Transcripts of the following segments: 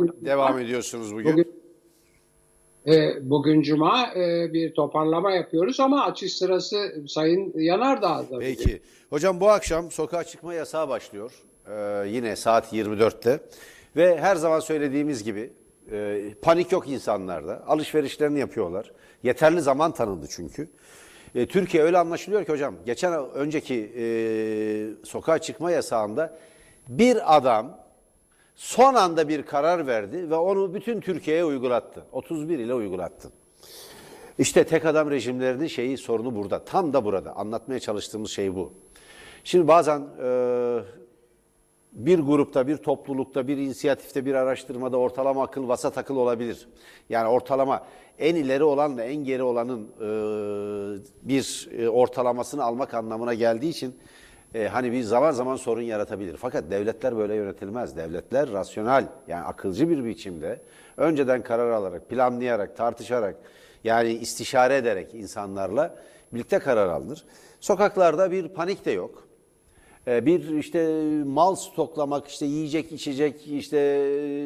bugün devam ediyorsunuz bugün. bugün, e, bugün cuma e, bir toparlama yapıyoruz ama açış sırası Sayın Yanardağ'da. Peki. Hocam bu akşam sokağa çıkma yasağı başlıyor. Ee, yine saat 24'te. Ve her zaman söylediğimiz gibi e, panik yok insanlarda. Alışverişlerini yapıyorlar. Yeterli zaman tanındı çünkü. E, Türkiye öyle anlaşılıyor ki hocam. Geçen önceki e, sokağa çıkma yasağında bir adam son anda bir karar verdi ve onu bütün Türkiye'ye uygulattı. 31 ile uygulattı. İşte tek adam rejimlerinin şeyi sorunu burada. Tam da burada. Anlatmaya çalıştığımız şey bu. Şimdi bazen e, bir grupta, bir toplulukta, bir inisiyatifte, bir araştırmada ortalama akıl vasat akıl olabilir. Yani ortalama en ileri olanla en geri olanın e, bir e, ortalamasını almak anlamına geldiği için e, hani bir zaman zaman sorun yaratabilir. Fakat devletler böyle yönetilmez. Devletler rasyonel yani akılcı bir biçimde önceden karar alarak, planlayarak, tartışarak yani istişare ederek insanlarla birlikte karar alınır. Sokaklarda bir panik de yok. Ee, bir işte mal stoklamak, işte yiyecek, içecek, işte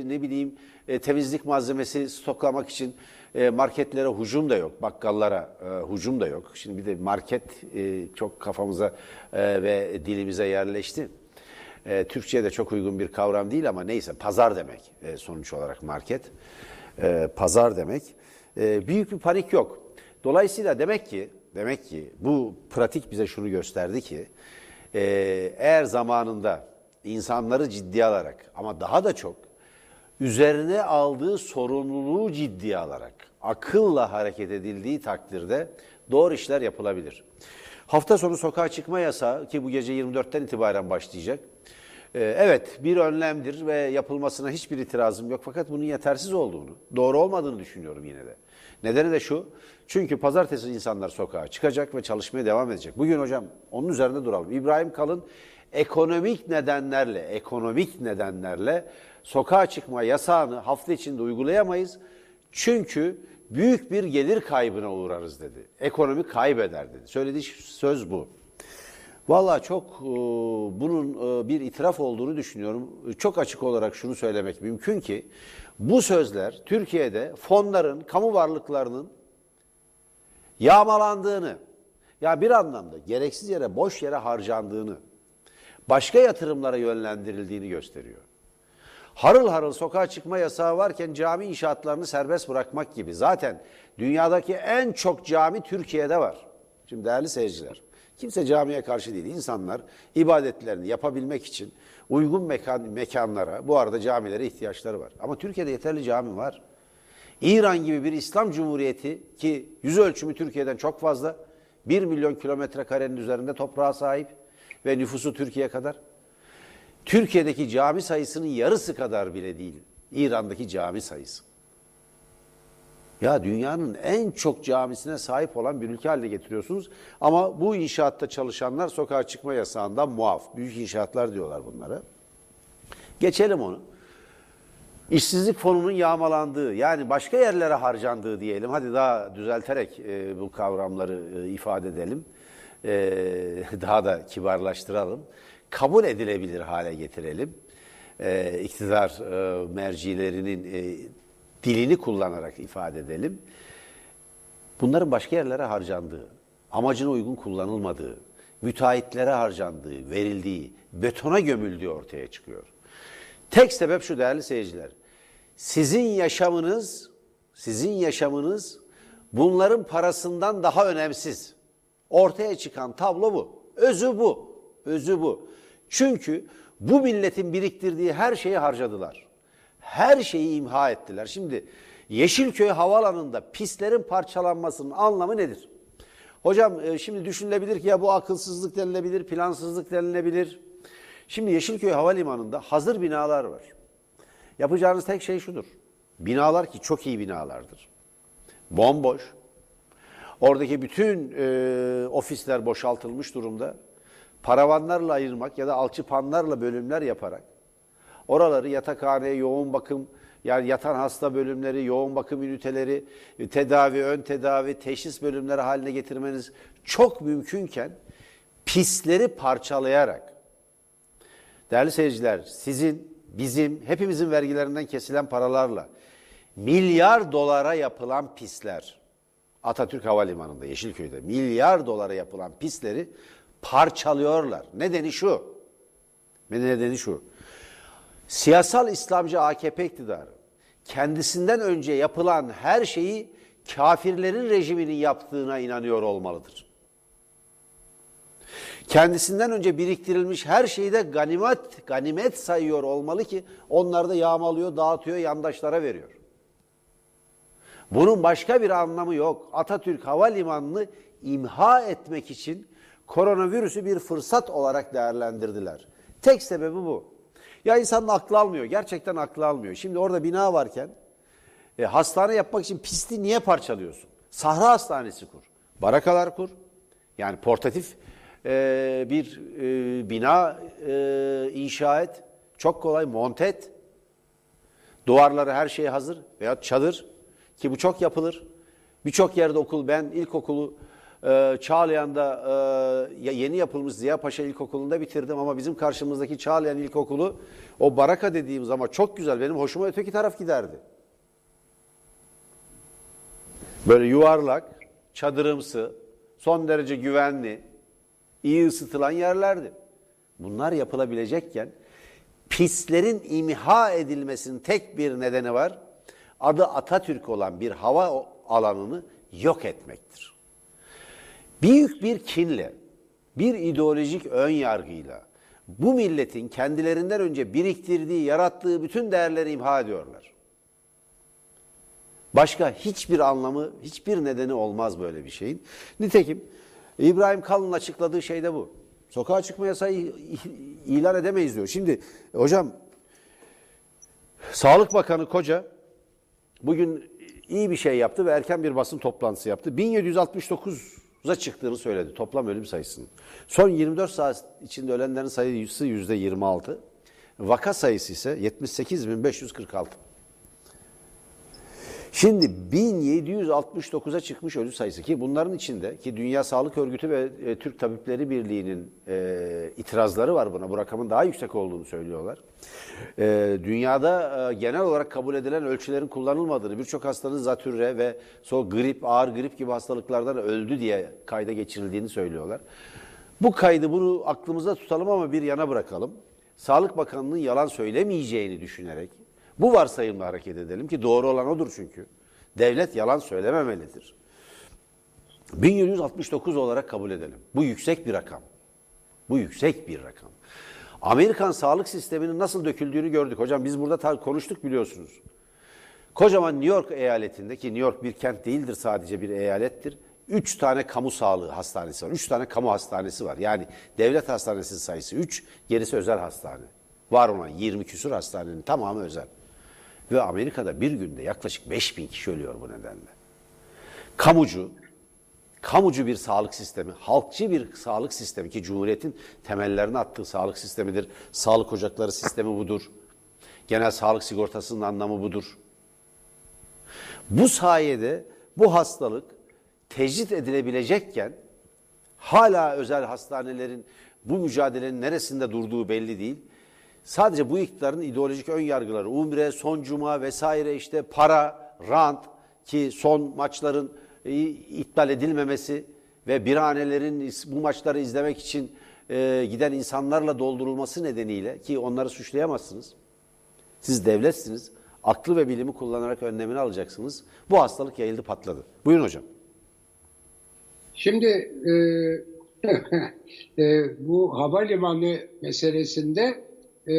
ne bileyim e, temizlik malzemesi stoklamak için e, marketlere hücum da yok, bakkallara e, hücum da yok. Şimdi bir de market çok kafamıza ve dilimize yerleşti. Türkçe'ye de çok uygun bir kavram değil ama neyse pazar demek sonuç olarak market. Pazar demek. Büyük bir panik yok. Dolayısıyla demek ki demek ki bu pratik bize şunu gösterdi ki eğer zamanında insanları ciddiye alarak ama daha da çok üzerine aldığı sorumluluğu ciddiye alarak akılla hareket edildiği takdirde doğru işler yapılabilir. Hafta sonu sokağa çıkma yasağı ki bu gece 24'ten itibaren başlayacak. Ee, evet bir önlemdir ve yapılmasına hiçbir itirazım yok fakat bunun yetersiz olduğunu, doğru olmadığını düşünüyorum yine de. Nedeni de şu, çünkü pazartesi insanlar sokağa çıkacak ve çalışmaya devam edecek. Bugün hocam onun üzerinde duralım. İbrahim Kalın ekonomik nedenlerle, ekonomik nedenlerle sokağa çıkma yasağını hafta içinde uygulayamayız. Çünkü büyük bir gelir kaybına uğrarız dedi. Ekonomi kaybeder dedi. Söylediği söz bu. Valla çok e, bunun e, bir itiraf olduğunu düşünüyorum. Çok açık olarak şunu söylemek mümkün ki bu sözler Türkiye'de fonların, kamu varlıklarının yağmalandığını, ya bir anlamda gereksiz yere, boş yere harcandığını, başka yatırımlara yönlendirildiğini gösteriyor. Harıl harıl sokağa çıkma yasağı varken cami inşaatlarını serbest bırakmak gibi. Zaten dünyadaki en çok cami Türkiye'de var. Şimdi değerli seyirciler, kimse camiye karşı değil. İnsanlar ibadetlerini yapabilmek için uygun mekan, mekanlara, bu arada camilere ihtiyaçları var. Ama Türkiye'de yeterli cami var. İran gibi bir İslam Cumhuriyeti ki yüz ölçümü Türkiye'den çok fazla. 1 milyon kilometre karenin üzerinde toprağa sahip ve nüfusu Türkiye kadar. Türkiye'deki cami sayısının yarısı kadar bile değil İran'daki cami sayısı. Ya dünyanın en çok camisine sahip olan bir ülke haline getiriyorsunuz. Ama bu inşaatta çalışanlar sokağa çıkma yasağından muaf. Büyük inşaatlar diyorlar bunlara. Geçelim onu. İşsizlik fonunun yağmalandığı yani başka yerlere harcandığı diyelim. Hadi daha düzelterek e, bu kavramları e, ifade edelim. E, daha da kibarlaştıralım. Kabul edilebilir hale getirelim. E, iktidar e, mercilerinin e, dilini kullanarak ifade edelim. Bunların başka yerlere harcandığı, amacına uygun kullanılmadığı, müteahhitlere harcandığı, verildiği, betona gömüldüğü ortaya çıkıyor. Tek sebep şu değerli seyirciler. Sizin yaşamınız, sizin yaşamınız bunların parasından daha önemsiz. Ortaya çıkan tablo bu. Özü bu. Özü bu. Çünkü bu milletin biriktirdiği her şeyi harcadılar. Her şeyi imha ettiler. Şimdi Yeşilköy Havalanı'nda pistlerin parçalanmasının anlamı nedir? Hocam e, şimdi düşünülebilir ki ya bu akılsızlık denilebilir, plansızlık denilebilir. Şimdi Yeşilköy Havalimanı'nda hazır binalar var. Yapacağınız tek şey şudur. Binalar ki çok iyi binalardır. Bomboş. Oradaki bütün e, ofisler boşaltılmış durumda. Paravanlarla ayırmak ya da alçıpanlarla bölümler yaparak oraları yatakhaneye, yoğun bakım, yani yatan hasta bölümleri, yoğun bakım üniteleri, tedavi, ön tedavi, teşhis bölümleri haline getirmeniz çok mümkünken pisleri parçalayarak Değerli seyirciler, sizin bizim hepimizin vergilerinden kesilen paralarla milyar dolara yapılan pisler Atatürk Havalimanı'nda Yeşilköy'de milyar dolara yapılan pisleri parçalıyorlar. Nedeni şu. Nedeni şu. Siyasal İslamcı AKP iktidarı kendisinden önce yapılan her şeyi kafirlerin rejiminin yaptığına inanıyor olmalıdır. Kendisinden önce biriktirilmiş her şeyi de ganimet, ganimet sayıyor olmalı ki onlar da yağmalıyor, dağıtıyor, yandaşlara veriyor. Bunun başka bir anlamı yok. Atatürk Havalimanı'nı imha etmek için koronavirüsü bir fırsat olarak değerlendirdiler. Tek sebebi bu. Ya insanın aklı almıyor. Gerçekten aklı almıyor. Şimdi orada bina varken e, hastane yapmak için pisti niye parçalıyorsun? Sahra hastanesi kur. Barakalar kur. Yani portatif e, bir e, bina e, inşa et. Çok kolay monte et. Duvarları her şey hazır veya çadır ki bu çok yapılır. Birçok yerde okul ben ilkokulu e, Çağlayan'da e, yeni yapılmış Ziya Paşa İlkokulu'nda bitirdim ama bizim karşımızdaki Çağlayan İlkokulu o baraka dediğimiz ama çok güzel benim hoşuma öteki taraf giderdi. Böyle yuvarlak, çadırımsı, son derece güvenli, iyi ısıtılan yerlerdi. Bunlar yapılabilecekken pislerin imha edilmesinin tek bir nedeni var. Adı Atatürk olan bir hava alanını yok etmektir. Büyük bir kinle, bir ideolojik ön yargıyla bu milletin kendilerinden önce biriktirdiği, yarattığı bütün değerleri imha ediyorlar. Başka hiçbir anlamı, hiçbir nedeni olmaz böyle bir şeyin. Nitekim İbrahim Kalın'ın açıkladığı şey de bu. Sokağa çıkma yasağı ilan edemeyiz diyor. Şimdi hocam Sağlık Bakanı Koca bugün iyi bir şey yaptı ve erken bir basın toplantısı yaptı. 1769'a çıktığını söyledi toplam ölüm sayısının. Son 24 saat içinde ölenlerin sayısı %26. Vaka sayısı ise 78.546. Şimdi 1769'a çıkmış ölü sayısı ki bunların içinde ki Dünya Sağlık Örgütü ve e, Türk Tabipleri Birliği'nin e, itirazları var buna. Bu rakamın daha yüksek olduğunu söylüyorlar. E, dünyada e, genel olarak kabul edilen ölçülerin kullanılmadığını, birçok hastanın zatürre ve so grip, ağır grip gibi hastalıklardan öldü diye kayda geçirildiğini söylüyorlar. Bu kaydı bunu aklımızda tutalım ama bir yana bırakalım. Sağlık Bakanlığı'nın yalan söylemeyeceğini düşünerek bu varsayımla hareket edelim ki doğru olan odur çünkü. Devlet yalan söylememelidir. 1769 olarak kabul edelim. Bu yüksek bir rakam. Bu yüksek bir rakam. Amerikan sağlık sisteminin nasıl döküldüğünü gördük. Hocam biz burada konuştuk biliyorsunuz. Kocaman New York eyaletinde ki New York bir kent değildir sadece bir eyalettir. Üç tane kamu sağlığı hastanesi var. Üç tane kamu hastanesi var. Yani devlet hastanesi sayısı üç, gerisi özel hastane. Var olan 20 küsur hastanenin tamamı özel. Ve Amerika'da bir günde yaklaşık 5 bin kişi ölüyor bu nedenle. Kamucu, kamucu bir sağlık sistemi, halkçı bir sağlık sistemi ki Cumhuriyet'in temellerini attığı sağlık sistemidir. Sağlık ocakları sistemi budur. Genel sağlık sigortasının anlamı budur. Bu sayede bu hastalık tecrit edilebilecekken hala özel hastanelerin bu mücadelenin neresinde durduğu belli değil. Sadece bu iktidarın ideolojik ön yargıları, umre, son cuma vesaire işte para, rant ki son maçların iptal edilmemesi ve birhanelerin bu maçları izlemek için e, giden insanlarla doldurulması nedeniyle ki onları suçlayamazsınız. Siz devletsiniz. Aklı ve bilimi kullanarak önlemini alacaksınız. Bu hastalık yayıldı patladı. Buyurun hocam. Şimdi e, e, bu havalimanı meselesinde e,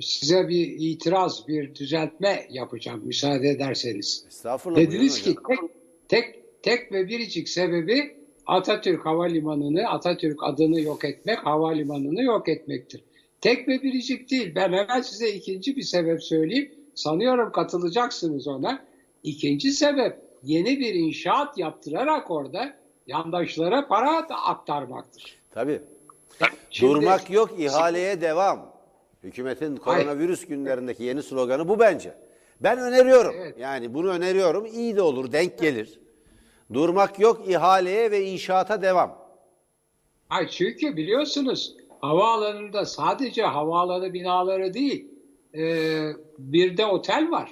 size bir itiraz, bir düzeltme yapacağım müsaade ederseniz. Estağfurullah. Dediniz ki tek, tek, tek ve biricik sebebi Atatürk Havalimanı'nı, Atatürk adını yok etmek, havalimanını yok etmektir. Tek ve biricik değil. Ben hemen size ikinci bir sebep söyleyeyim. Sanıyorum katılacaksınız ona. İkinci sebep yeni bir inşaat yaptırarak orada yandaşlara para aktarmaktır. Tabii. Şimdi, Durmak yok, ihaleye devam. Hükümetin koronavirüs Hayır. günlerindeki yeni sloganı bu bence. Ben öneriyorum. Evet. Yani bunu öneriyorum. İyi de olur, denk gelir. Durmak yok, ihaleye ve inşaata devam. Hayır çünkü biliyorsunuz havaalanında sadece havaalanı binaları değil, e, bir de otel var.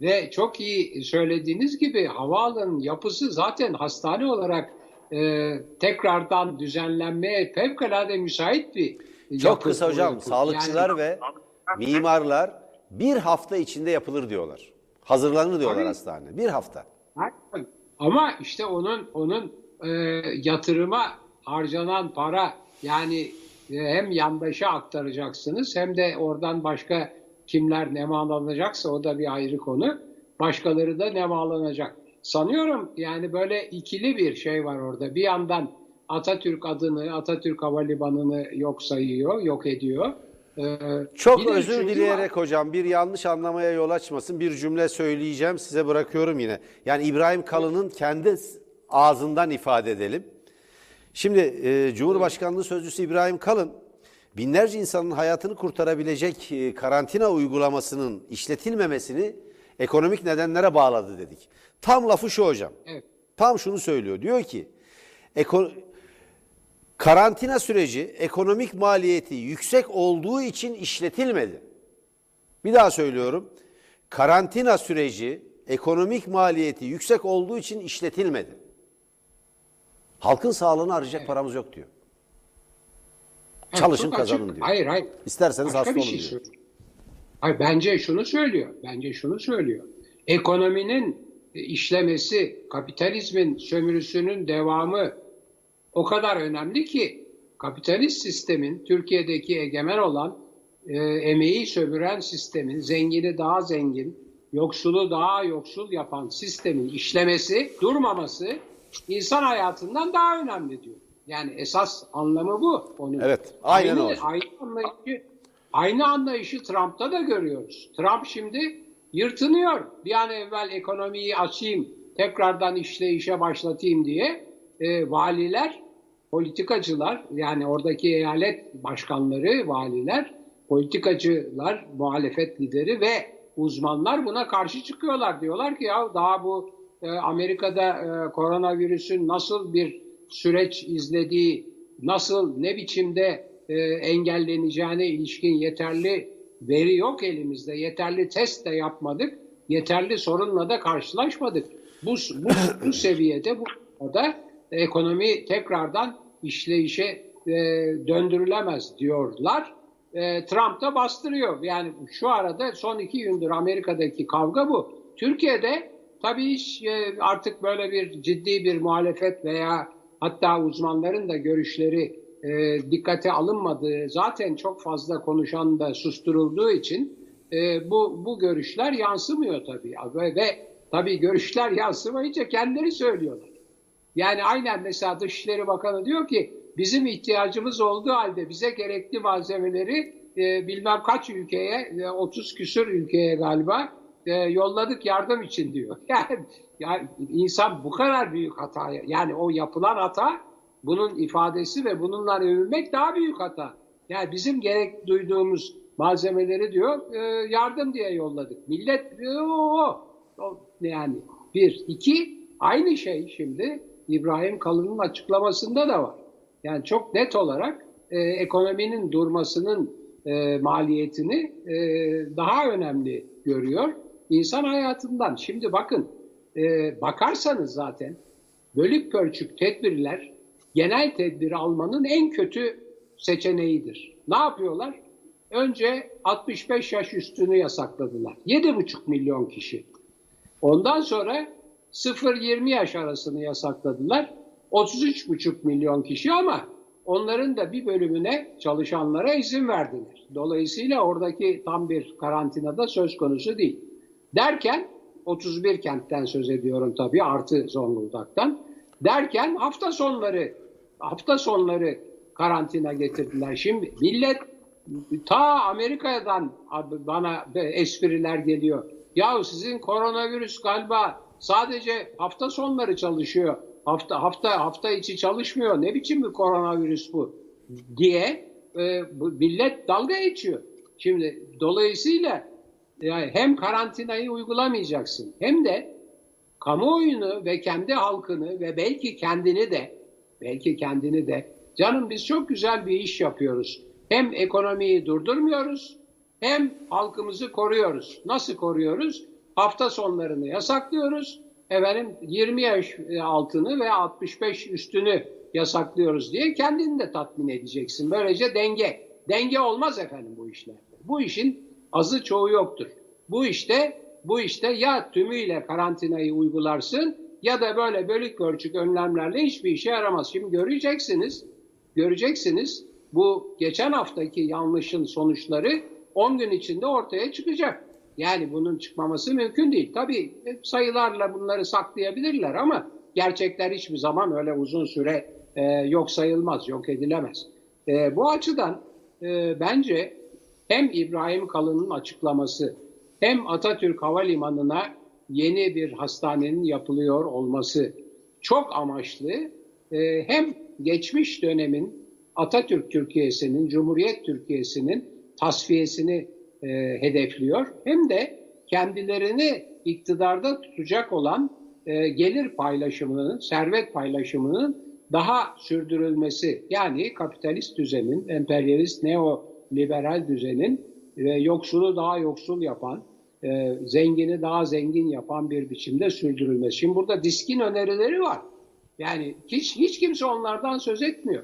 Ve çok iyi söylediğiniz gibi havaalanının yapısı zaten hastane olarak e, tekrardan düzenlenmeye fevkalade müsait bir Çok yapı. kısa hocam. yapı. Sağlıkçılar Yani- ve mimarlar bir hafta içinde yapılır diyorlar. Hazırlanır diyorlar Tabii. hastane. Bir hafta. Ama işte onun onun e, yatırıma harcanan para yani e, hem yandaşa aktaracaksınız hem de oradan başka kimler nemalanacaksa o da bir ayrı konu. Başkaları da nemalanacak. Sanıyorum yani böyle ikili bir şey var orada. Bir yandan Atatürk adını, Atatürk Havalimanı'nı yok sayıyor, yok ediyor. E, Çok özür dileyerek var. hocam bir yanlış anlamaya yol açmasın. Bir cümle söyleyeceğim size bırakıyorum yine. Yani İbrahim Kalın'ın kendi ağzından ifade edelim. Şimdi e, Cumhurbaşkanlığı Sözcüsü İbrahim Kalın binlerce insanın hayatını kurtarabilecek e, karantina uygulamasının işletilmemesini ekonomik nedenlere bağladı dedik. Tam lafı şu hocam. Evet. Tam şunu söylüyor. Diyor ki eko- karantina süreci ekonomik maliyeti yüksek olduğu için işletilmedi. Bir daha söylüyorum. Karantina süreci ekonomik maliyeti yüksek olduğu için işletilmedi. Halkın sağlığını arayacak paramız yok diyor. Evet, Çalışın kazanın açık. diyor. Hayır hayır. İsterseniz Başka hasta olun şey diyor. söylüyor. Hayır, bence şunu söylüyor. Bence şunu söylüyor. Ekonominin işlemesi, kapitalizmin sömürüsünün devamı o kadar önemli ki kapitalist sistemin Türkiye'deki egemen olan e, emeği sömüren sistemin zengini daha zengin, yoksulu daha yoksul yapan sistemin işlemesi, durmaması insan hayatından daha önemli diyor. Yani esas anlamı bu onun. Evet, aynen aynı, aynı anlayışı aynı anlayışı Trump'ta da görüyoruz. Trump şimdi yırtınıyor. Bir an evvel ekonomiyi açayım, tekrardan işleyişe başlatayım diye e, valiler, politikacılar yani oradaki eyalet başkanları, valiler, politikacılar, muhalefet lideri ve uzmanlar buna karşı çıkıyorlar. Diyorlar ki ya daha bu e, Amerika'da e, koronavirüsün nasıl bir süreç izlediği, nasıl ne biçimde e, engelleneceğine ilişkin yeterli veri yok elimizde. Yeterli test de yapmadık. Yeterli sorunla da karşılaşmadık. Bu, bu, bu seviyede bu da ekonomi tekrardan işleyişe e, döndürülemez diyorlar. E, Trump da bastırıyor. Yani şu arada son iki gündür Amerika'daki kavga bu. Türkiye'de tabii hiç e, artık böyle bir ciddi bir muhalefet veya hatta uzmanların da görüşleri e, dikkate alınmadığı, zaten çok fazla konuşan da susturulduğu için e, bu bu görüşler yansımıyor tabii. Ve, ve tabii görüşler yansımayınca kendileri söylüyorlar. Yani aynen mesela Dışişleri Bakanı diyor ki bizim ihtiyacımız olduğu halde bize gerekli malzemeleri e, bilmem kaç ülkeye, e, 30 küsür ülkeye galiba e, yolladık yardım için diyor. Yani, yani insan bu kadar büyük hata, yani o yapılan hata bunun ifadesi ve bununla övünmek daha büyük hata. Yani bizim gerek duyduğumuz malzemeleri diyor e, yardım diye yolladık. Millet e, o, o yani bir, iki aynı şey şimdi İbrahim Kalın'ın açıklamasında da var. Yani çok net olarak e, ekonominin durmasının e, maliyetini e, daha önemli görüyor insan hayatından. Şimdi bakın e, bakarsanız zaten bölük pörçük tedbirler genel tedbiri almanın en kötü seçeneğidir. Ne yapıyorlar? Önce 65 yaş üstünü yasakladılar. 7,5 milyon kişi. Ondan sonra 0-20 yaş arasını yasakladılar. 33,5 milyon kişi ama onların da bir bölümüne çalışanlara izin verdiler. Dolayısıyla oradaki tam bir karantinada söz konusu değil. Derken 31 kentten söz ediyorum tabii artı Zonguldak'tan. Derken hafta sonları hafta sonları karantina getirdiler. Şimdi millet ta Amerika'dan bana espriler geliyor. Ya sizin koronavirüs galiba sadece hafta sonları çalışıyor. Hafta hafta hafta içi çalışmıyor. Ne biçim bir koronavirüs bu diye e, bu millet dalga geçiyor. Şimdi dolayısıyla yani hem karantinayı uygulamayacaksın hem de kamuoyunu ve kendi halkını ve belki kendini de belki kendini de canım biz çok güzel bir iş yapıyoruz. Hem ekonomiyi durdurmuyoruz hem halkımızı koruyoruz. Nasıl koruyoruz? Hafta sonlarını yasaklıyoruz. Efendim 20 yaş altını ve 65 üstünü yasaklıyoruz diye kendini de tatmin edeceksin. Böylece denge. Denge olmaz efendim bu işlerde. Bu işin azı çoğu yoktur. Bu işte bu işte ya tümüyle karantinayı uygularsın ya da böyle bölük ölçük önlemlerle hiçbir işe yaramaz. Şimdi göreceksiniz, göreceksiniz bu geçen haftaki yanlışın sonuçları 10 gün içinde ortaya çıkacak. Yani bunun çıkmaması mümkün değil. Tabii sayılarla bunları saklayabilirler ama gerçekler hiçbir zaman öyle uzun süre e, yok sayılmaz, yok edilemez. E, bu açıdan e, bence hem İbrahim Kalın'ın açıklaması hem Atatürk Havalimanı'na yeni bir hastanenin yapılıyor olması çok amaçlı e, hem geçmiş dönemin Atatürk Türkiye'sinin, Cumhuriyet Türkiye'sinin tasfiyesini e, hedefliyor. Hem de kendilerini iktidarda tutacak olan e, gelir paylaşımının, servet paylaşımının daha sürdürülmesi yani kapitalist düzenin, emperyalist neoliberal düzenin ve yoksulu daha yoksul yapan, e, zengini daha zengin yapan bir biçimde sürdürülmesi. Şimdi burada diskin önerileri var. Yani hiç hiç kimse onlardan söz etmiyor.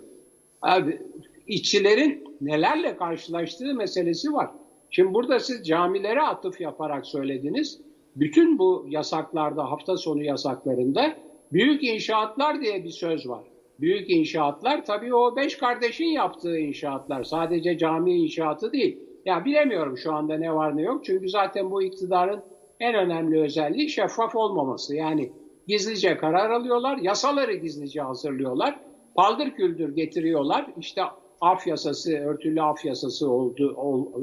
Abi işçilerin nelerle karşılaştığı meselesi var. Şimdi burada siz camilere atıf yaparak söylediniz. Bütün bu yasaklarda, hafta sonu yasaklarında büyük inşaatlar diye bir söz var. Büyük inşaatlar tabii o beş kardeşin yaptığı inşaatlar. Sadece cami inşaatı değil. Ya bilemiyorum şu anda ne var ne yok. Çünkü zaten bu iktidarın en önemli özelliği şeffaf olmaması. Yani gizlice karar alıyorlar, yasaları gizlice hazırlıyorlar. Paldır küldür getiriyorlar. İşte af yasası, örtülü af yasası oldu,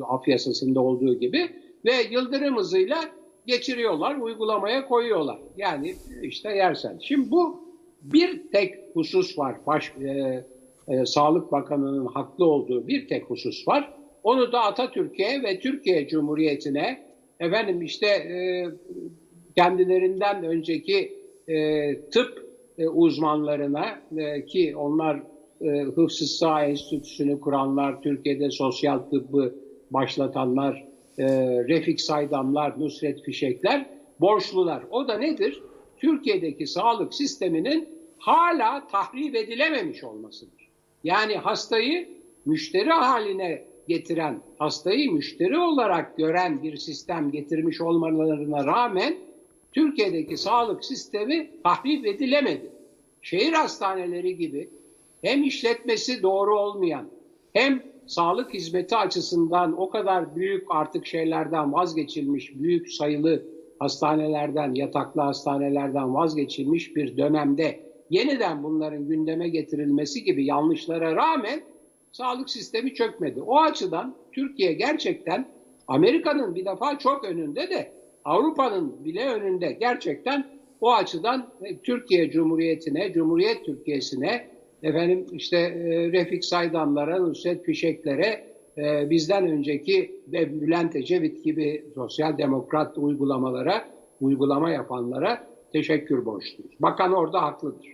af yasasında olduğu gibi ve yıldırım hızıyla geçiriyorlar, uygulamaya koyuyorlar. Yani işte yersen. Şimdi bu bir tek husus var. Baş, e, e, Sağlık Bakanı'nın haklı olduğu bir tek husus var. Onu da Atatürk'e ve Türkiye Cumhuriyeti'ne efendim işte e, kendilerinden önceki e, tıp e, uzmanlarına e, ki onlar e, Hıfzı Sağ Enstitüsü'nü kuranlar, Türkiye'de sosyal tıbbı başlatanlar, e, Refik Saydamlar, Nusret Fişekler borçlular. O da nedir? Türkiye'deki sağlık sisteminin hala tahrip edilememiş olmasıdır. Yani hastayı müşteri haline getiren, hastayı müşteri olarak gören bir sistem getirmiş olmalarına rağmen Türkiye'deki sağlık sistemi tahrip edilemedi. Şehir hastaneleri gibi hem işletmesi doğru olmayan hem sağlık hizmeti açısından o kadar büyük artık şeylerden vazgeçilmiş, büyük sayılı hastanelerden, yataklı hastanelerden vazgeçilmiş bir dönemde yeniden bunların gündeme getirilmesi gibi yanlışlara rağmen sağlık sistemi çökmedi. O açıdan Türkiye gerçekten Amerika'nın bir defa çok önünde de Avrupa'nın bile önünde gerçekten o açıdan Türkiye Cumhuriyeti'ne, Cumhuriyet Türkiye'sine, efendim işte e, Refik Saydanlara, Nusret Fişekler'e e, bizden önceki ve Bülent Ecevit gibi sosyal demokrat uygulamalara, uygulama yapanlara teşekkür borçluyuz. Bakan orada haklıdır.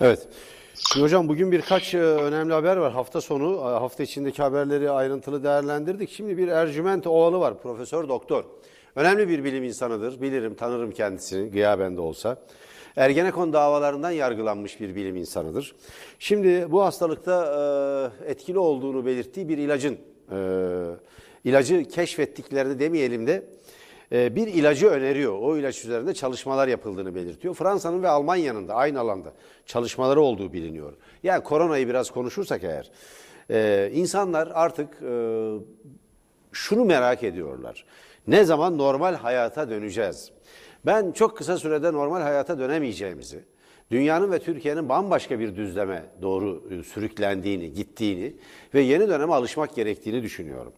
Evet. Şimdi hocam bugün birkaç e, önemli haber var. Hafta sonu, hafta içindeki haberleri ayrıntılı değerlendirdik. Şimdi bir Ercüment Ovalı var, profesör doktor. Önemli bir bilim insanıdır. Bilirim, tanırım kendisini, gıyaben de olsa. Ergenekon davalarından yargılanmış bir bilim insanıdır. Şimdi bu hastalıkta e, etkili olduğunu belirttiği bir ilacın, e, ilacı keşfettiklerini demeyelim de e, bir ilacı öneriyor. O ilaç üzerinde çalışmalar yapıldığını belirtiyor. Fransa'nın ve Almanya'nın da aynı alanda çalışmaları olduğu biliniyor. Yani koronayı biraz konuşursak eğer, e, insanlar artık e, şunu merak ediyorlar. Ne zaman normal hayata döneceğiz? Ben çok kısa sürede normal hayata dönemeyeceğimizi, dünyanın ve Türkiye'nin bambaşka bir düzleme doğru e, sürüklendiğini, gittiğini ve yeni döneme alışmak gerektiğini düşünüyorum.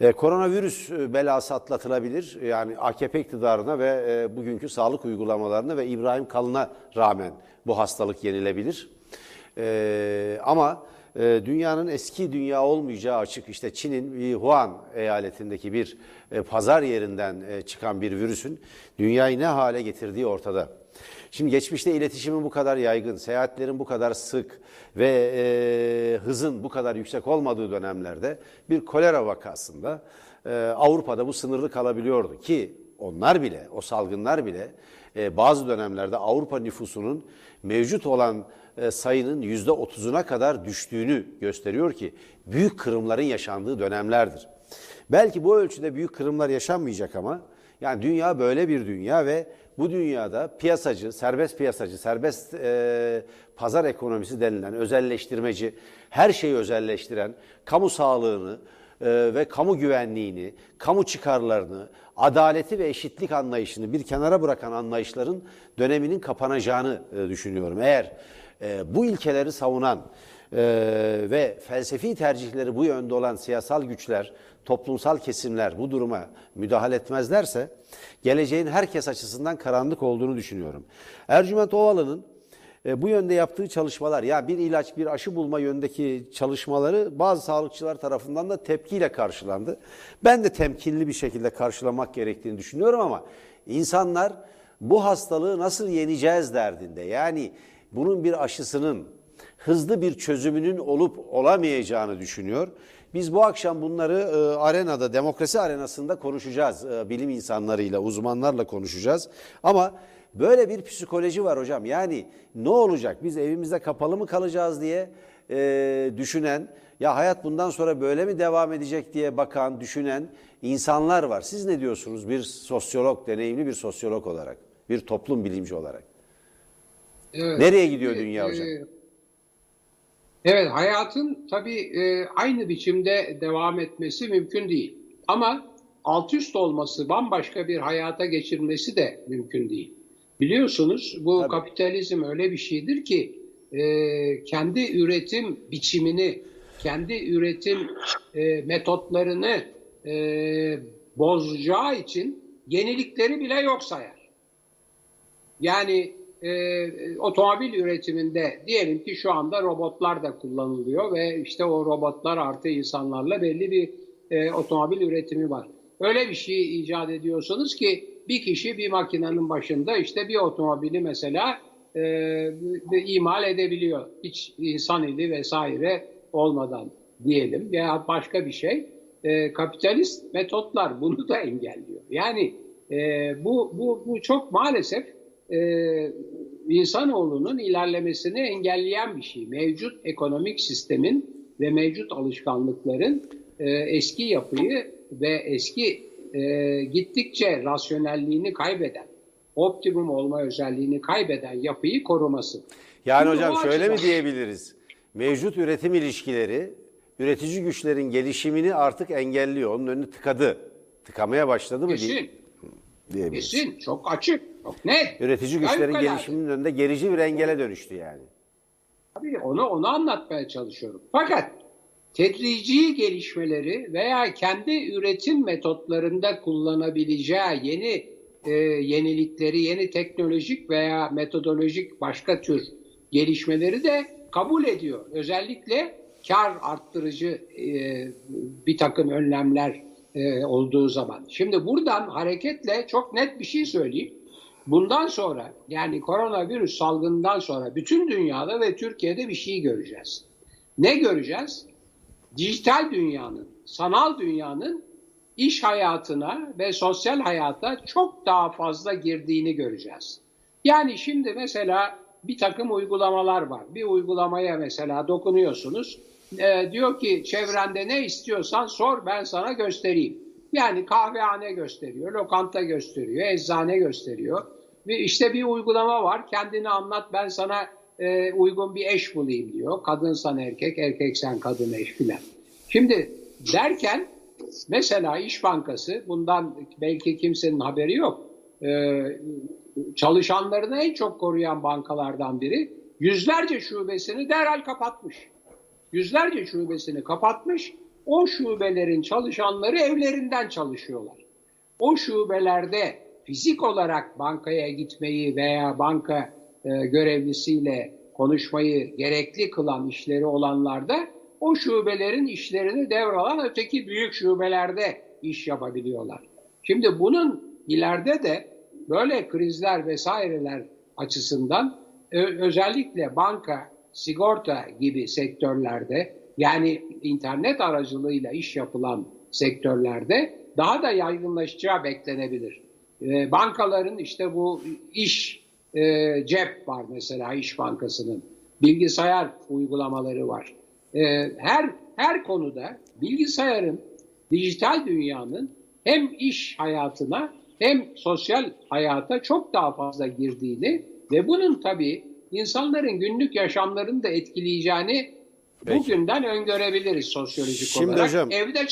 E, koronavirüs e, belası atlatılabilir. Yani AKP iktidarına ve e, bugünkü sağlık uygulamalarına ve İbrahim Kalın'a rağmen bu hastalık yenilebilir. E, ama dünyanın eski dünya olmayacağı açık. İşte Çin'in Wuhan eyaletindeki bir e, pazar yerinden e, çıkan bir virüsün dünyayı ne hale getirdiği ortada. Şimdi geçmişte iletişimin bu kadar yaygın, seyahatlerin bu kadar sık ve e, hızın bu kadar yüksek olmadığı dönemlerde bir kolera vakasında e, Avrupa'da bu sınırlı kalabiliyordu ki onlar bile, o salgınlar bile e, bazı dönemlerde Avrupa nüfusunun mevcut olan e, sayının yüzde otuzuna kadar düştüğünü gösteriyor ki büyük kırımların yaşandığı dönemlerdir. Belki bu ölçüde büyük kırımlar yaşanmayacak ama yani dünya böyle bir dünya ve bu dünyada piyasacı, serbest piyasacı, serbest e, pazar ekonomisi denilen özelleştirmeci, her şeyi özelleştiren, kamu sağlığını e, ve kamu güvenliğini, kamu çıkarlarını, adaleti ve eşitlik anlayışını bir kenara bırakan anlayışların döneminin kapanacağını e, düşünüyorum. Eğer e, bu ilkeleri savunan e, ve felsefi tercihleri bu yönde olan siyasal güçler, toplumsal kesimler bu duruma müdahale etmezlerse geleceğin herkes açısından karanlık olduğunu düşünüyorum. Ercüment Ovalı'nın e, bu yönde yaptığı çalışmalar ya bir ilaç bir aşı bulma yöndeki çalışmaları bazı sağlıkçılar tarafından da tepkiyle karşılandı. Ben de temkinli bir şekilde karşılamak gerektiğini düşünüyorum ama insanlar bu hastalığı nasıl yeneceğiz derdinde. Yani bunun bir aşısının hızlı bir çözümünün olup olamayacağını düşünüyor. Biz bu akşam bunları e, arenada, demokrasi arenasında konuşacağız. E, bilim insanlarıyla, uzmanlarla konuşacağız. Ama böyle bir psikoloji var hocam. Yani ne olacak? Biz evimizde kapalı mı kalacağız diye e, düşünen, ya hayat bundan sonra böyle mi devam edecek diye bakan, düşünen insanlar var. Siz ne diyorsunuz bir sosyolog, deneyimli bir sosyolog olarak, bir toplum bilimci olarak? Evet. Nereye gidiyor dünya hocam? Evet, hayatın tabii e, aynı biçimde devam etmesi mümkün değil. Ama alt üst olması, bambaşka bir hayata geçirmesi de mümkün değil. Biliyorsunuz bu tabii. kapitalizm öyle bir şeydir ki e, kendi üretim biçimini, kendi üretim e, metotlarını e, bozacağı için yenilikleri bile yok sayar. Yani e, otomobil üretiminde diyelim ki şu anda robotlar da kullanılıyor ve işte o robotlar artı insanlarla belli bir e, otomobil üretimi var. Öyle bir şey icat ediyorsunuz ki bir kişi bir makinenin başında işte bir otomobili mesela e, imal edebiliyor. Hiç insan eli vesaire olmadan diyelim veya başka bir şey. E, kapitalist metotlar bunu da engelliyor. Yani e, bu, bu, bu çok maalesef e, insanoğlunun ilerlemesini engelleyen bir şey. Mevcut ekonomik sistemin ve mevcut alışkanlıkların e, eski yapıyı ve eski e, gittikçe rasyonelliğini kaybeden, optimum olma özelliğini kaybeden yapıyı koruması. Yani Şimdi hocam şöyle açıdan... mi diyebiliriz? Mevcut üretim ilişkileri üretici güçlerin gelişimini artık engelliyor. Onun önünü tıkadı. Tıkamaya başladı mı? Kesin. Diyebiliriz. Kesin. Çok açık. Çok net. Üretici güçlerin gelişiminin önünde gerici bir engele dönüştü yani. Tabii onu, onu anlatmaya çalışıyorum. Fakat tedrici gelişmeleri veya kendi üretim metotlarında kullanabileceği yeni e, yenilikleri, yeni teknolojik veya metodolojik başka tür gelişmeleri de kabul ediyor. Özellikle kar arttırıcı e, bir takım önlemler e, olduğu zaman. Şimdi buradan hareketle çok net bir şey söyleyeyim. Bundan sonra yani koronavirüs salgından sonra bütün dünyada ve Türkiye'de bir şey göreceğiz. Ne göreceğiz? Dijital dünyanın, sanal dünyanın iş hayatına ve sosyal hayata çok daha fazla girdiğini göreceğiz. Yani şimdi mesela bir takım uygulamalar var. Bir uygulamaya mesela dokunuyorsunuz. E, diyor ki çevrende ne istiyorsan sor ben sana göstereyim. Yani kahvehane gösteriyor, lokanta gösteriyor, eczane gösteriyor. İşte bir uygulama var. Kendini anlat ben sana e, uygun bir eş bulayım diyor. Kadınsan erkek, erkeksen kadın eş filan. Şimdi derken mesela İş Bankası bundan belki kimsenin haberi yok. Ee, çalışanlarını en çok koruyan bankalardan biri yüzlerce şubesini derhal kapatmış. Yüzlerce şubesini kapatmış. O şubelerin çalışanları evlerinden çalışıyorlar. O şubelerde fizik olarak bankaya gitmeyi veya banka e, görevlisiyle konuşmayı gerekli kılan işleri olanlarda o şubelerin işlerini devralan öteki büyük şubelerde iş yapabiliyorlar. Şimdi bunun ileride de böyle krizler vesaireler açısından özellikle banka, sigorta gibi sektörlerde yani internet aracılığıyla iş yapılan sektörlerde daha da yaygınlaşacağı beklenebilir. E, bankaların işte bu iş e, cep var mesela İş Bankası'nın. Bilgisayar uygulamaları var. E, her her konuda bilgisayarın dijital dünyanın hem iş hayatına hem sosyal hayata çok daha fazla girdiğini ve bunun tabii insanların günlük yaşamlarını da etkileyeceğini Peki. bugünden öngörebiliriz sosyolojik Şimdi olarak. Hocam, evde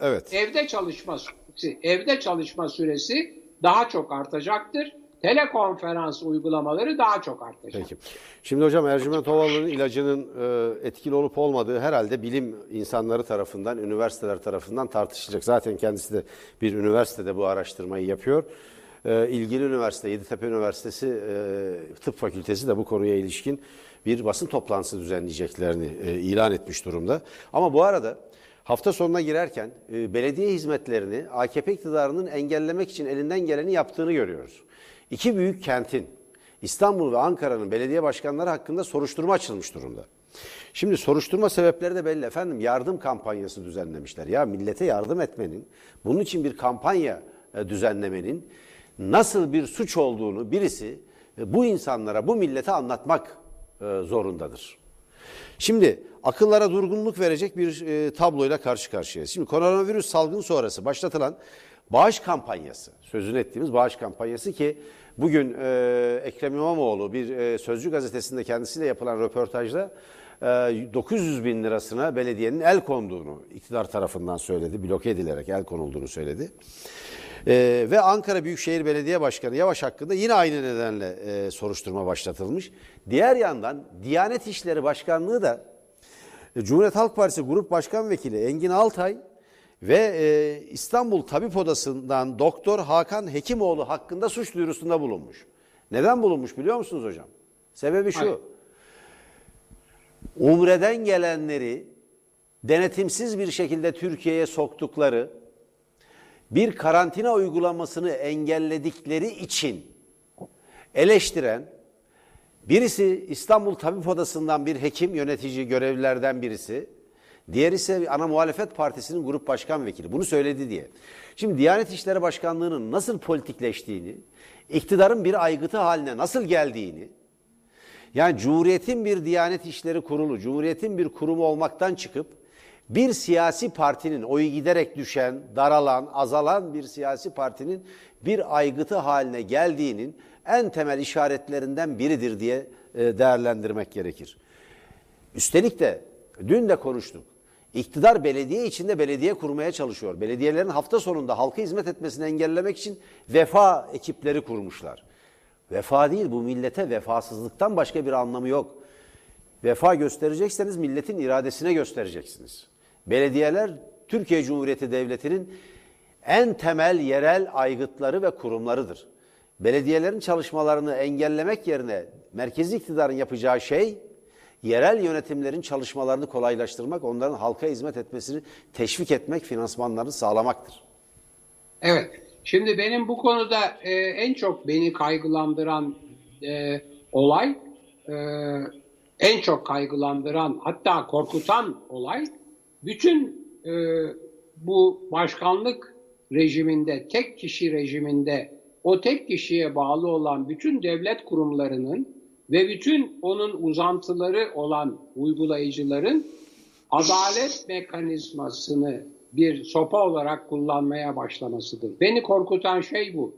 evet. Evde çalışma süresi, evde çalışma süresi daha çok artacaktır. Telekonferans uygulamaları daha çok artacak. Peki. Şimdi hocam Ercüment Ovalı'nın ilacının e, etkili olup olmadığı herhalde bilim insanları tarafından, üniversiteler tarafından tartışılacak. Zaten kendisi de bir üniversitede bu araştırmayı yapıyor. E, ilgili üniversite, Yeditepe Üniversitesi e, Tıp Fakültesi de bu konuya ilişkin bir basın toplantısı düzenleyeceklerini ilan etmiş durumda. Ama bu arada hafta sonuna girerken e, belediye hizmetlerini AKP iktidarının engellemek için elinden geleni yaptığını görüyoruz. İki büyük kentin İstanbul ve Ankara'nın belediye başkanları hakkında soruşturma açılmış durumda. Şimdi soruşturma sebepleri de belli efendim. Yardım kampanyası düzenlemişler. Ya millete yardım etmenin, bunun için bir kampanya e, düzenlemenin nasıl bir suç olduğunu birisi e, bu insanlara, bu millete anlatmak e, zorundadır. Şimdi akıllara durgunluk verecek bir e, tabloyla karşı karşıyayız. Şimdi koronavirüs salgın sonrası başlatılan bağış kampanyası, sözünü ettiğimiz bağış kampanyası ki bugün e, Ekrem İmamoğlu bir e, Sözcü gazetesinde kendisiyle yapılan röportajda e, 900 bin lirasına belediyenin el konduğunu iktidar tarafından söyledi, bloke edilerek el konulduğunu söyledi. Ee, ve Ankara Büyükşehir Belediye Başkanı Yavaş hakkında yine aynı nedenle e, soruşturma başlatılmış. Diğer yandan Diyanet İşleri Başkanlığı da Cumhuriyet Halk Partisi Grup Başkan Vekili Engin Altay ve e, İstanbul Tabip Odası'ndan Doktor Hakan Hekimoğlu hakkında suç duyurusunda bulunmuş. Neden bulunmuş biliyor musunuz hocam? Sebebi şu. Hayır. Umre'den gelenleri denetimsiz bir şekilde Türkiye'ye soktukları bir karantina uygulamasını engelledikleri için eleştiren birisi İstanbul Tabip Odası'ndan bir hekim yönetici görevlilerden birisi. Diğer ise ana muhalefet partisinin grup başkan vekili. Bunu söyledi diye. Şimdi Diyanet İşleri Başkanlığı'nın nasıl politikleştiğini, iktidarın bir aygıtı haline nasıl geldiğini, yani Cumhuriyet'in bir Diyanet İşleri Kurulu, Cumhuriyet'in bir kurumu olmaktan çıkıp bir siyasi partinin oyu giderek düşen, daralan, azalan bir siyasi partinin bir aygıtı haline geldiğinin en temel işaretlerinden biridir diye e, değerlendirmek gerekir. Üstelik de dün de konuştuk. İktidar belediye içinde belediye kurmaya çalışıyor. Belediyelerin hafta sonunda halka hizmet etmesini engellemek için vefa ekipleri kurmuşlar. Vefa değil bu millete vefasızlıktan başka bir anlamı yok. Vefa gösterecekseniz milletin iradesine göstereceksiniz. Belediyeler Türkiye Cumhuriyeti Devleti'nin en temel yerel aygıtları ve kurumlarıdır. Belediyelerin çalışmalarını engellemek yerine merkezi iktidarın yapacağı şey yerel yönetimlerin çalışmalarını kolaylaştırmak, onların halka hizmet etmesini teşvik etmek, finansmanlarını sağlamaktır. Evet. Şimdi benim bu konuda e, en çok beni kaygılandıran e, olay, e, en çok kaygılandıran hatta korkutan olay bütün e, bu başkanlık rejiminde, tek kişi rejiminde o tek kişiye bağlı olan bütün devlet kurumlarının ve bütün onun uzantıları olan uygulayıcıların adalet mekanizmasını bir sopa olarak kullanmaya başlamasıdır. Beni korkutan şey bu.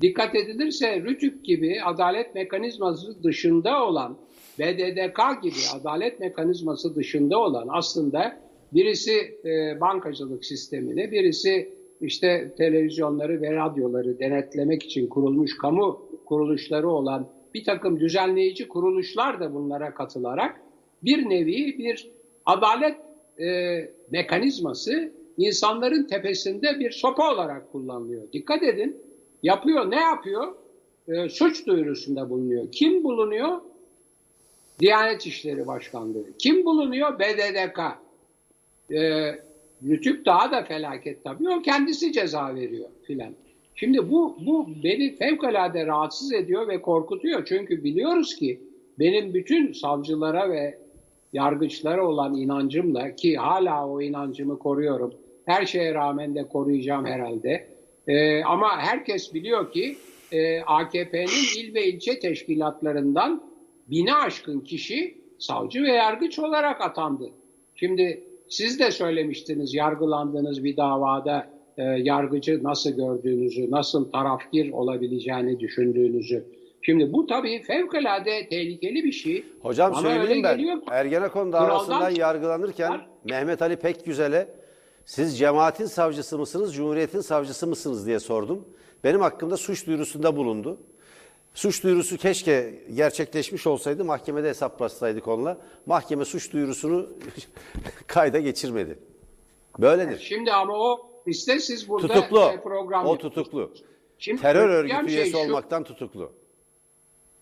Dikkat edilirse Rütük gibi adalet mekanizması dışında olan BDDK gibi adalet mekanizması dışında olan aslında Birisi e, bankacılık sistemini, birisi işte televizyonları ve radyoları denetlemek için kurulmuş kamu kuruluşları olan bir takım düzenleyici kuruluşlar da bunlara katılarak bir nevi bir adalet e, mekanizması insanların tepesinde bir sopa olarak kullanılıyor. Dikkat edin yapıyor ne yapıyor? E, suç duyurusunda bulunuyor. Kim bulunuyor? Diyanet İşleri Başkanlığı. Kim bulunuyor? BDDK. Ee, Rütük daha da felaket tabii. O kendisi ceza veriyor filan. Şimdi bu, bu beni fevkalade rahatsız ediyor ve korkutuyor. Çünkü biliyoruz ki benim bütün savcılara ve yargıçlara olan inancımla ki hala o inancımı koruyorum. Her şeye rağmen de koruyacağım herhalde. Ee, ama herkes biliyor ki e, AKP'nin il ve ilçe teşkilatlarından bine aşkın kişi savcı ve yargıç olarak atandı. Şimdi siz de söylemiştiniz yargılandığınız bir davada e, yargıcı nasıl gördüğünüzü, nasıl tarafgir olabileceğini düşündüğünüzü. Şimdi bu tabii fevkalade tehlikeli bir şey. Hocam Bana söyleyeyim öyle ben. geliyor Ergenekon davasından yargılanırken Mehmet Ali Pekgüzel'e siz cemaatin savcısı mısınız, cumhuriyetin savcısı mısınız diye sordum. Benim hakkımda suç duyurusunda bulundu. Suç duyurusu keşke gerçekleşmiş olsaydı mahkemede hesaplaşsaydık onunla. Mahkeme suç duyurusunu kayda geçirmedi. Böyledir. Şimdi ama o işte siz burada Tutuklu. e, program O tutuklu. Şimdi Terör örgütü şey üyesi şu. olmaktan tutuklu.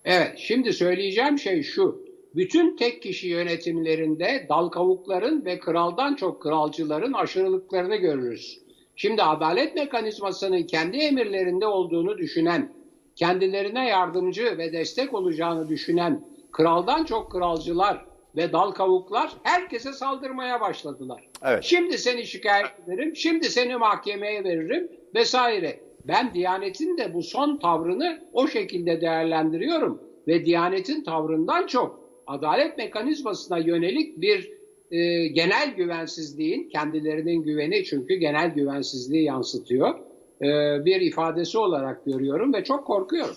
Evet, şimdi söyleyeceğim şey şu. Bütün tek kişi yönetimlerinde dal kavukların ve kraldan çok kralcıların aşırılıklarını görürüz. Şimdi adalet mekanizmasının kendi emirlerinde olduğunu düşünen, kendilerine yardımcı ve destek olacağını düşünen kraldan çok kralcılar ve dal kavuklar herkese saldırmaya başladılar. Evet. Şimdi seni şikayet ederim, şimdi seni mahkemeye veririm vesaire. Ben Diyanet'in de bu son tavrını o şekilde değerlendiriyorum ve Diyanet'in tavrından çok adalet mekanizmasına yönelik bir e, genel güvensizliğin, kendilerinin güveni çünkü genel güvensizliği yansıtıyor, e, bir ifadesi olarak görüyorum ve çok korkuyorum.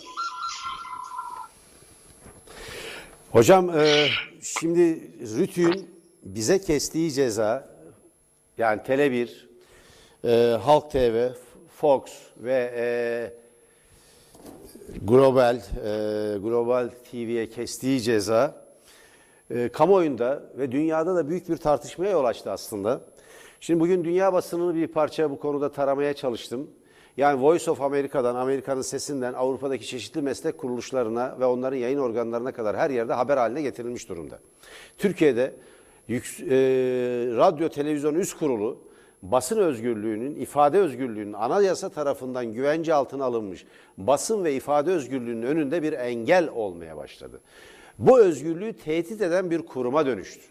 Hocam e, şimdi Rütü'nün bize kestiği ceza yani Tele1, e, Halk TV, Fox ve Global Global TV'ye kestiği ceza e, kamuoyunda ve dünyada da büyük bir tartışmaya yol açtı aslında. Şimdi bugün dünya basınını bir parça bu konuda taramaya çalıştım. Yani Voice of America'dan, Amerika'nın sesinden Avrupa'daki çeşitli meslek kuruluşlarına ve onların yayın organlarına kadar her yerde haber haline getirilmiş durumda. Türkiye'de yük- e, radyo televizyon üst kurulu basın özgürlüğünün, ifade özgürlüğünün anayasa tarafından güvence altına alınmış basın ve ifade özgürlüğünün önünde bir engel olmaya başladı. Bu özgürlüğü tehdit eden bir kuruma dönüştü.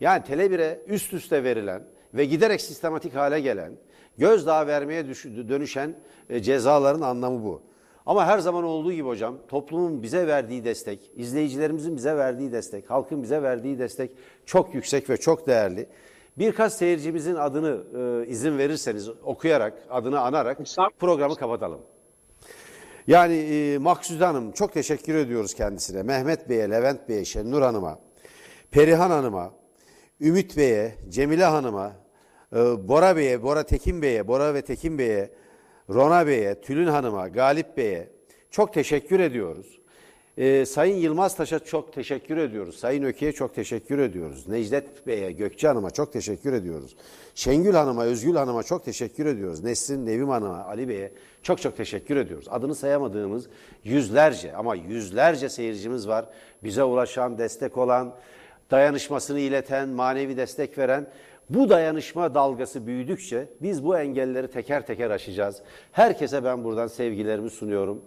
Yani Tele1'e üst üste verilen ve giderek sistematik hale gelen, gözdağı vermeye dönüşen e, cezaların anlamı bu. Ama her zaman olduğu gibi hocam toplumun bize verdiği destek, izleyicilerimizin bize verdiği destek, halkın bize verdiği destek çok yüksek ve çok değerli. Birkaç seyircimizin adını e, izin verirseniz okuyarak, adını anarak programı kapatalım. Yani e, Maksude Hanım çok teşekkür ediyoruz kendisine. Mehmet Bey'e, Levent Bey'e, Şennur Hanım'a, Perihan Hanım'a, Ümit Bey'e, Cemile Hanım'a, Bora Bey'e, Bora Tekin Bey'e, Bora ve Tekin Bey'e, Rona Bey'e, Tülün Hanım'a, Galip Bey'e çok teşekkür ediyoruz. E, Sayın Yılmaz Taş'a çok teşekkür ediyoruz. Sayın Öke'ye çok teşekkür ediyoruz. Necdet Bey'e, Gökçe Hanım'a çok teşekkür ediyoruz. Şengül Hanım'a, Özgül Hanım'a çok teşekkür ediyoruz. Nesrin Nevim Hanım'a, Ali Bey'e çok çok teşekkür ediyoruz. Adını sayamadığımız yüzlerce ama yüzlerce seyircimiz var. Bize ulaşan, destek olan, dayanışmasını ileten, manevi destek veren bu dayanışma dalgası büyüdükçe biz bu engelleri teker teker aşacağız. Herkese ben buradan sevgilerimi sunuyorum.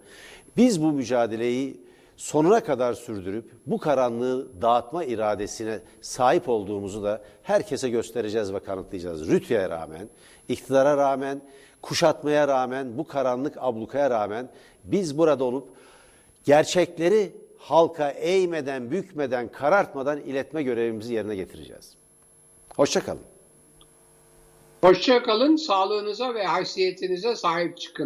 Biz bu mücadeleyi sonuna kadar sürdürüp bu karanlığı dağıtma iradesine sahip olduğumuzu da herkese göstereceğiz ve kanıtlayacağız. Rütü'ye rağmen, iktidara rağmen, kuşatmaya rağmen, bu karanlık ablukaya rağmen biz burada olup gerçekleri halka eğmeden, bükmeden, karartmadan iletme görevimizi yerine getireceğiz. Hoşçakalın. Hoşça kalın, sağlığınıza ve haysiyetinize sahip çıkın.